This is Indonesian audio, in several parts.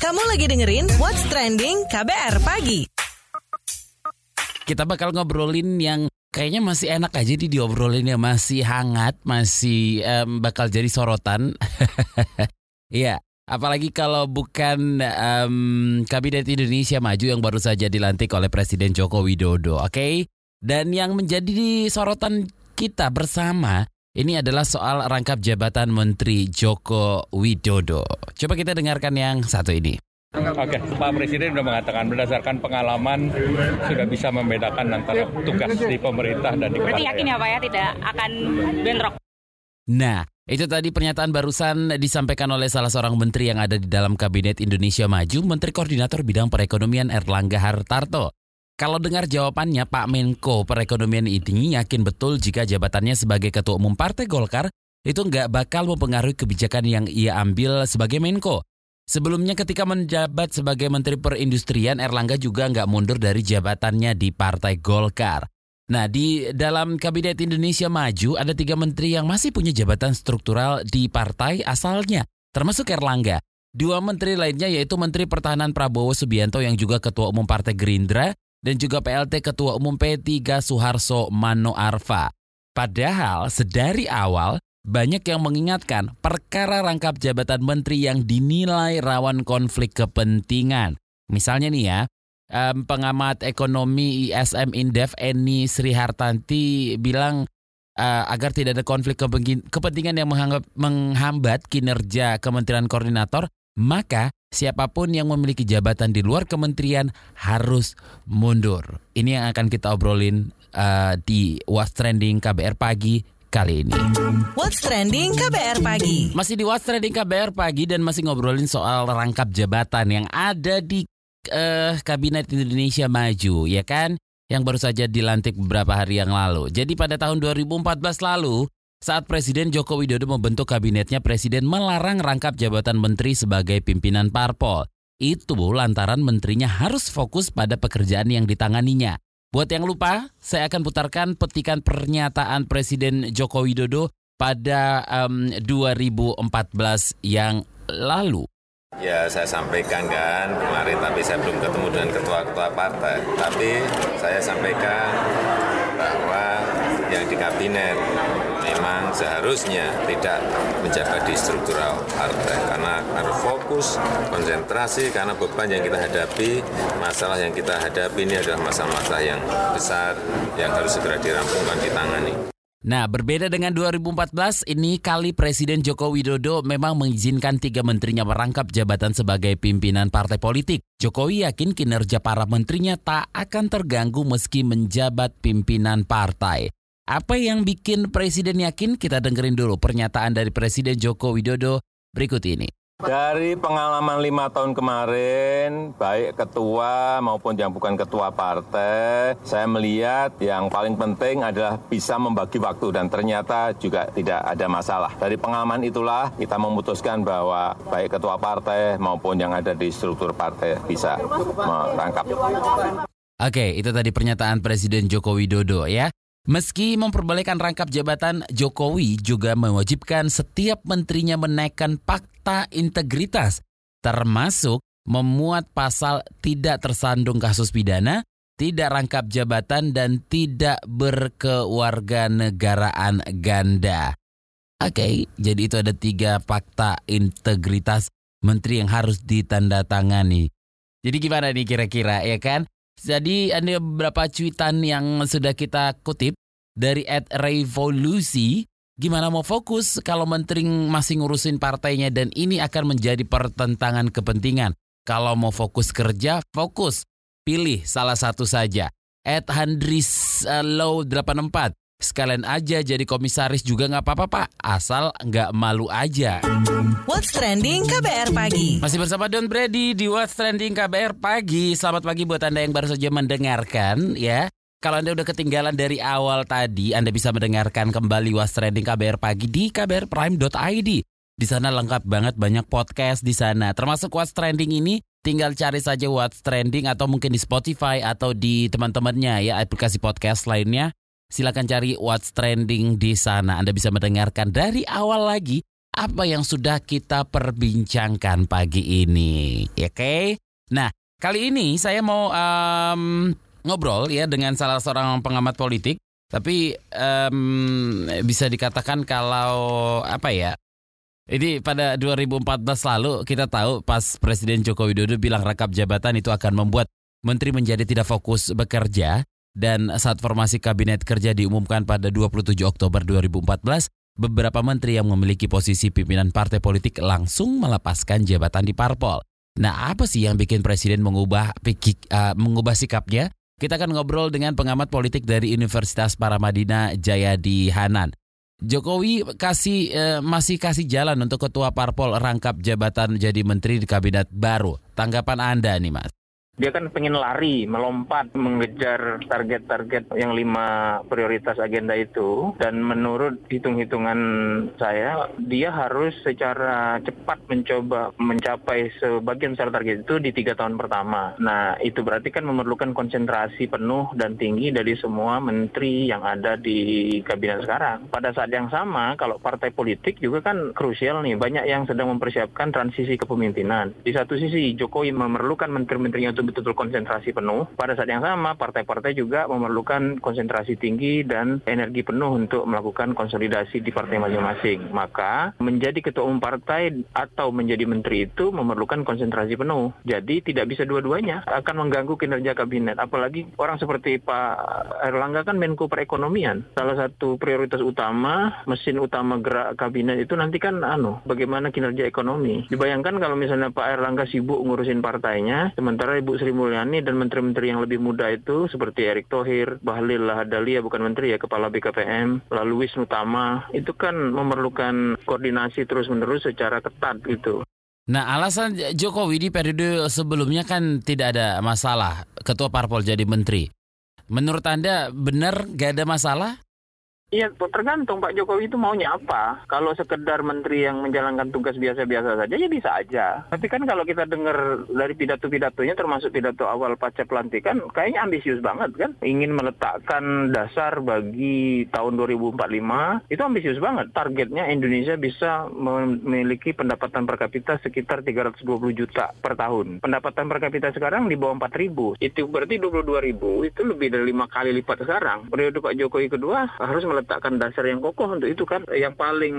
Kamu lagi dengerin What's Trending KBR Pagi. Kita bakal ngobrolin yang kayaknya masih enak aja di diobrolinnya masih hangat, masih em, bakal jadi sorotan. Iya, apalagi kalau bukan em, Kabinet Indonesia Maju yang baru saja dilantik oleh Presiden Joko Widodo, oke? Dan yang menjadi sorotan kita bersama ini adalah soal rangkap jabatan Menteri Joko Widodo. Coba kita dengarkan yang satu ini. Oke, Pak Presiden sudah mengatakan berdasarkan pengalaman sudah bisa membedakan antara tugas di pemerintah dan di Berarti yakin ya Pak ya tidak akan bentrok? Nah, itu tadi pernyataan barusan disampaikan oleh salah seorang menteri yang ada di dalam Kabinet Indonesia Maju, Menteri Koordinator Bidang Perekonomian Erlangga Hartarto. Kalau dengar jawabannya, Pak Menko Perekonomian ini yakin betul jika jabatannya sebagai Ketua Umum Partai Golkar itu nggak bakal mempengaruhi kebijakan yang ia ambil sebagai Menko. Sebelumnya ketika menjabat sebagai Menteri Perindustrian, Erlangga juga nggak mundur dari jabatannya di Partai Golkar. Nah, di dalam Kabinet Indonesia Maju ada tiga menteri yang masih punya jabatan struktural di partai asalnya, termasuk Erlangga. Dua menteri lainnya yaitu Menteri Pertahanan Prabowo Subianto yang juga Ketua Umum Partai Gerindra dan juga PLT Ketua Umum P3 Suharso Mano Arfa. Padahal sedari awal banyak yang mengingatkan perkara rangkap jabatan menteri yang dinilai rawan konflik kepentingan. Misalnya nih ya, pengamat ekonomi ISM Indef Eni Sri Hartanti bilang eh, agar tidak ada konflik kepenting- kepentingan yang menghambat kinerja Kementerian Koordinator, maka siapa pun yang memiliki jabatan di luar kementerian harus mundur. Ini yang akan kita obrolin eh, di What's Trending KBR Pagi kali ini. What's Trending KBR Pagi. Masih di What's Trending KBR pagi dan masih ngobrolin soal rangkap jabatan yang ada di eh, Kabinet Indonesia Maju, ya kan? Yang baru saja dilantik beberapa hari yang lalu. Jadi pada tahun 2014 lalu, saat Presiden Joko Widodo membentuk kabinetnya, Presiden melarang rangkap jabatan menteri sebagai pimpinan parpol. Itu lantaran menterinya harus fokus pada pekerjaan yang ditanganinya. Buat yang lupa, saya akan putarkan petikan pernyataan Presiden Joko Widodo pada em, 2014 yang lalu. Ya saya sampaikan kan kemarin tapi saya belum ketemu dengan ketua-ketua partai. Tapi saya sampaikan bahwa yang di kabinet memang seharusnya tidak menjabat di struktural partai karena harus fokus, konsentrasi karena beban yang kita hadapi, masalah yang kita hadapi ini adalah masalah-masalah yang besar yang harus segera dirampungkan ditangani. Nah, berbeda dengan 2014, ini kali Presiden Joko Widodo memang mengizinkan tiga menterinya merangkap jabatan sebagai pimpinan partai politik. Jokowi yakin kinerja para menterinya tak akan terganggu meski menjabat pimpinan partai. Apa yang bikin Presiden yakin? Kita dengerin dulu pernyataan dari Presiden Joko Widodo berikut ini. Dari pengalaman lima tahun kemarin, baik ketua maupun yang bukan ketua partai, saya melihat yang paling penting adalah bisa membagi waktu dan ternyata juga tidak ada masalah. Dari pengalaman itulah kita memutuskan bahwa baik ketua partai maupun yang ada di struktur partai bisa merangkap. Oke, itu tadi pernyataan Presiden Joko Widodo ya. Meski memperbolehkan rangkap jabatan, Jokowi juga mewajibkan setiap menterinya menaikkan fakta integritas, termasuk memuat pasal tidak tersandung kasus pidana, tidak rangkap jabatan, dan tidak berkewarganegaraan ganda. Oke, jadi itu ada tiga fakta integritas menteri yang harus ditandatangani. Jadi gimana nih kira-kira ya kan? Jadi ada beberapa cuitan yang sudah kita kutip dari at Revolusi. Gimana mau fokus kalau menteri masih ngurusin partainya dan ini akan menjadi pertentangan kepentingan. Kalau mau fokus kerja, fokus. Pilih salah satu saja. At Handris uh, Low 84. Sekalian aja jadi komisaris juga nggak apa-apa pak. Asal nggak malu aja. What's Trending KBR Pagi. Masih bersama Don Brady di What's Trending KBR Pagi. Selamat pagi buat Anda yang baru saja mendengarkan ya. Kalau Anda udah ketinggalan dari awal tadi, Anda bisa mendengarkan kembali What's Trending KBR Pagi di kbrprime.id. Di sana lengkap banget banyak podcast di sana. Termasuk What's Trending ini tinggal cari saja What's Trending atau mungkin di Spotify atau di teman-temannya ya aplikasi podcast lainnya. Silakan cari What's Trending di sana. Anda bisa mendengarkan dari awal lagi apa yang sudah kita perbincangkan pagi ini. Oke. Nah, kali ini saya mau um, ngobrol ya dengan salah seorang pengamat politik. Tapi um, bisa dikatakan kalau apa ya? Ini pada 2014 lalu kita tahu pas Presiden Joko Widodo bilang rangkap jabatan itu akan membuat menteri menjadi tidak fokus bekerja dan saat formasi kabinet kerja diumumkan pada 27 Oktober 2014 beberapa menteri yang memiliki posisi pimpinan partai politik langsung melepaskan jabatan di parpol. Nah, apa sih yang bikin presiden mengubah pikik, uh, mengubah sikapnya? Kita akan ngobrol dengan pengamat politik dari Universitas Paramadina Jayadi Hanan. Jokowi kasih uh, masih kasih jalan untuk ketua parpol rangkap jabatan jadi menteri di kabinet baru. Tanggapan Anda nih, Mas? Dia kan pengen lari, melompat, mengejar target-target yang lima prioritas agenda itu. Dan menurut hitung-hitungan saya, dia harus secara cepat mencoba mencapai sebagian besar target itu di tiga tahun pertama. Nah, itu berarti kan memerlukan konsentrasi penuh dan tinggi dari semua menteri yang ada di kabinet sekarang. Pada saat yang sama, kalau partai politik juga kan krusial nih, banyak yang sedang mempersiapkan transisi kepemimpinan. Di satu sisi, Jokowi memerlukan menteri-menterinya betul-betul konsentrasi penuh. Pada saat yang sama, partai-partai juga memerlukan konsentrasi tinggi dan energi penuh untuk melakukan konsolidasi di partai masing-masing. Maka menjadi ketua umum partai atau menjadi menteri itu memerlukan konsentrasi penuh. Jadi tidak bisa dua-duanya akan mengganggu kinerja kabinet. Apalagi orang seperti Pak Erlangga kan Menko Perekonomian. Salah satu prioritas utama, mesin utama gerak kabinet itu nanti kan anu, bagaimana kinerja ekonomi. Dibayangkan kalau misalnya Pak Erlangga sibuk ngurusin partainya, sementara Ibu Sri Mulyani dan menteri-menteri yang lebih muda itu seperti Erick Thohir, Bahlil Lahadalia bukan menteri ya, kepala BKPM, lalu Wisnu Tama, itu kan memerlukan koordinasi terus-menerus secara ketat gitu. Nah, alasan Jokowi di periode sebelumnya kan tidak ada masalah ketua parpol jadi menteri. Menurut Anda benar gak ada masalah? Iya, tergantung Pak Jokowi itu maunya apa. Kalau sekedar menteri yang menjalankan tugas biasa-biasa saja, ya bisa aja. Tapi kan kalau kita dengar dari pidato-pidatonya, termasuk pidato awal pasca pelantikan, kayaknya ambisius banget kan. Ingin meletakkan dasar bagi tahun 2045, itu ambisius banget. Targetnya Indonesia bisa memiliki pendapatan per kapita sekitar 320 juta per tahun. Pendapatan per kapita sekarang di bawah 4 ribu. Itu berarti 22 ribu, itu lebih dari lima kali lipat sekarang. Periode Pak Jokowi kedua harus meletakkan dasar yang kokoh untuk itu kan yang paling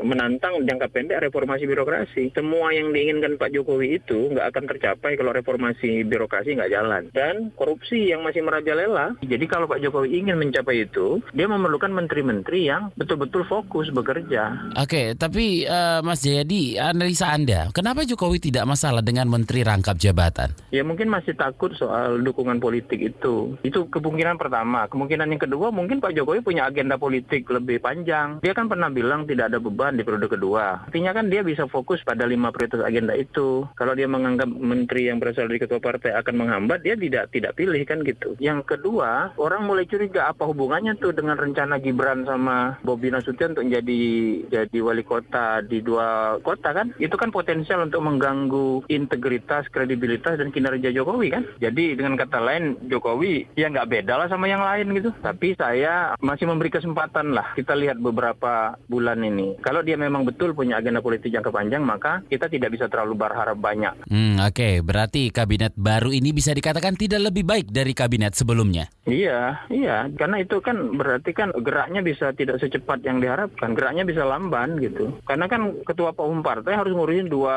menantang jangka pendek reformasi birokrasi. Semua yang diinginkan Pak Jokowi itu nggak akan tercapai kalau reformasi birokrasi nggak jalan. Dan korupsi yang masih merajalela. Jadi kalau Pak Jokowi ingin mencapai itu, dia memerlukan menteri-menteri yang betul-betul fokus bekerja. Oke, tapi uh, Mas Jayadi, analisa Anda, kenapa Jokowi tidak masalah dengan menteri rangkap jabatan? Ya mungkin masih takut soal dukungan politik itu. Itu kemungkinan pertama. Kemungkinan yang kedua, mungkin Pak Jokowi punya agenda agenda politik lebih panjang. Dia kan pernah bilang tidak ada beban di periode kedua. Artinya kan dia bisa fokus pada lima prioritas agenda itu. Kalau dia menganggap menteri yang berasal dari ketua partai akan menghambat, dia tidak tidak pilih kan gitu. Yang kedua, orang mulai curiga apa hubungannya tuh dengan rencana Gibran sama Bobi Nasution untuk jadi jadi wali kota di dua kota kan? Itu kan potensial untuk mengganggu integritas, kredibilitas dan kinerja Jokowi kan? Jadi dengan kata lain Jokowi ya nggak beda lah sama yang lain gitu. Tapi saya masih memberi memberi kesempatan lah. Kita lihat beberapa bulan ini. Kalau dia memang betul punya agenda politik yang kepanjang, maka kita tidak bisa terlalu berharap banyak. Hmm, Oke, okay. berarti kabinet baru ini bisa dikatakan tidak lebih baik dari kabinet sebelumnya. Iya, iya. Karena itu kan berarti kan geraknya bisa tidak secepat yang diharapkan. Geraknya bisa lamban gitu. Karena kan ketua umum partai harus ngurusin dua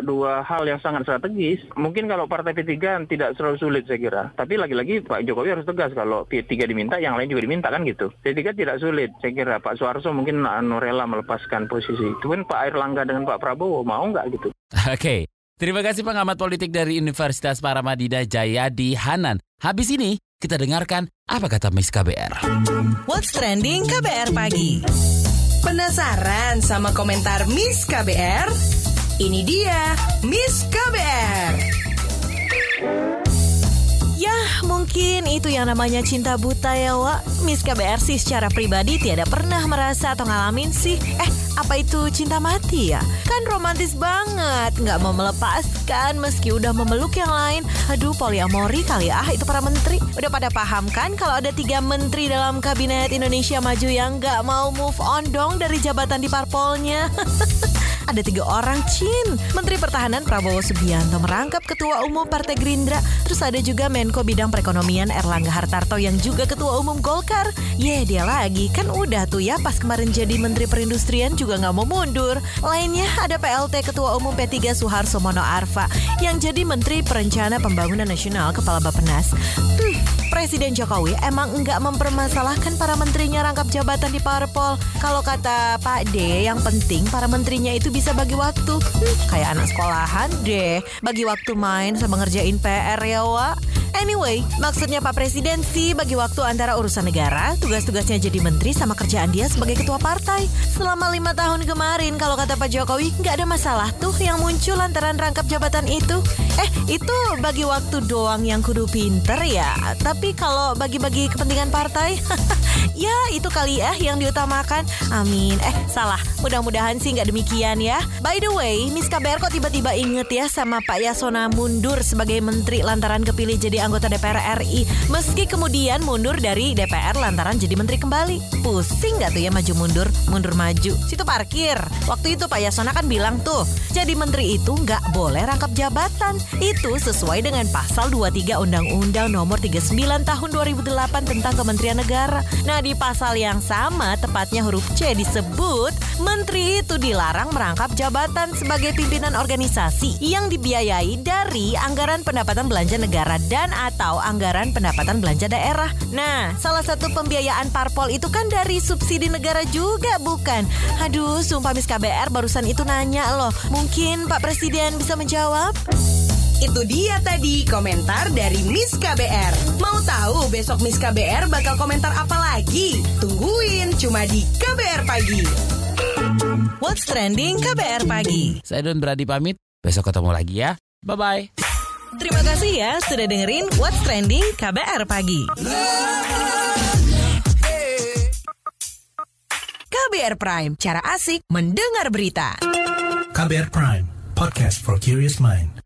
dua hal yang sangat strategis. Mungkin kalau partai P3 tidak terlalu sulit saya kira. Tapi lagi-lagi Pak Jokowi harus tegas kalau P3 diminta, yang lain juga diminta kan gitu. Jadi P3 tidak sulit. Saya kira Pak Suarso mungkin anu rela melepaskan posisi. Itu kan Pak Erlangga dengan Pak Prabowo mau nggak gitu. Oke. Okay. Terima kasih pengamat politik dari Universitas Paramadina Jayadi Hanan. Habis ini kita dengarkan apa kata Miss KBR. What's trending KBR pagi? Penasaran sama komentar Miss KBR? Ini dia Miss KBR. Ya, mungkin itu yang namanya cinta buta ya, Wak. Miss KBR sih secara pribadi tiada pernah merasa atau ngalamin sih. Eh, apa itu cinta mati ya? Kan romantis banget, nggak mau melepaskan meski udah memeluk yang lain. Aduh, poliamori kali ah itu para menteri. Udah pada paham kan kalau ada tiga menteri dalam kabinet Indonesia Maju yang nggak mau move on dong dari jabatan di parpolnya. ada tiga orang Cin. Menteri Pertahanan Prabowo Subianto merangkap Ketua Umum Partai Gerindra. Terus ada juga Menko Bidang Perekonomian Erlangga Hartarto yang juga Ketua Umum Golkar. Ye, dia lagi. Kan udah tuh ya pas kemarin jadi Menteri Perindustrian juga nggak mau mundur. Lainnya ada PLT Ketua Umum P3 Suharso Mono Arfa yang jadi Menteri Perencana Pembangunan Nasional Kepala Bapenas. Hmm, Presiden Jokowi emang nggak mempermasalahkan para menterinya rangkap jabatan di parpol. Kalau kata Pak D, yang penting para menterinya itu bisa bagi waktu. Hmm, kayak anak sekolahan deh, bagi waktu main sama ngerjain PR ya, Wak. Anyway, maksudnya Pak Presiden sih bagi waktu antara urusan negara, tugas-tugasnya jadi menteri sama kerjaan dia sebagai ketua partai. Selama lima tahun kemarin, kalau kata Pak Jokowi, nggak ada masalah tuh yang muncul lantaran rangkap jabatan itu. Eh, itu bagi waktu doang yang kudu pinter ya. Tapi kalau bagi-bagi kepentingan partai, ya itu kali ya yang diutamakan. Amin. Eh, salah. Mudah-mudahan sih nggak demikian ya. By the way, Miss KBR kok tiba-tiba inget ya sama Pak Yasona mundur sebagai menteri lantaran kepilih jadi anggota DPR RI. Meski kemudian mundur dari DPR lantaran jadi menteri kembali. Pusing nggak tuh ya maju mundur, mundur maju. Situ parkir. Waktu itu Pak Yasona kan bilang tuh, jadi menteri itu nggak boleh rangkap jabatan. Itu sesuai dengan pasal 23 Undang-Undang nomor 39 tahun 2008 tentang Kementerian Negara. Nah, di pasal yang sama, tepatnya huruf C disebut, menteri itu dilarang merangkap jabatan sebagai pimpinan organisasi yang dibiayai dari anggaran pendapatan belanja negara dan atau anggaran pendapatan belanja daerah. Nah, salah satu pembiayaan parpol itu kan dari subsidi negara juga, bukan? Aduh, sumpah Miss KBR barusan itu nanya loh. Mungkin Pak Presiden bisa menjawab? Itu dia tadi komentar dari Miss KBR. Mau tahu besok Miss KBR bakal komentar apa lagi? Tungguin cuma di KBR Pagi. What's Trending KBR Pagi. Saya Don Brady pamit. Besok ketemu lagi ya. Bye-bye. Terima kasih ya sudah dengerin What's Trending KBR Pagi. KBR Prime, cara asik mendengar berita. KBR Prime, podcast for curious mind.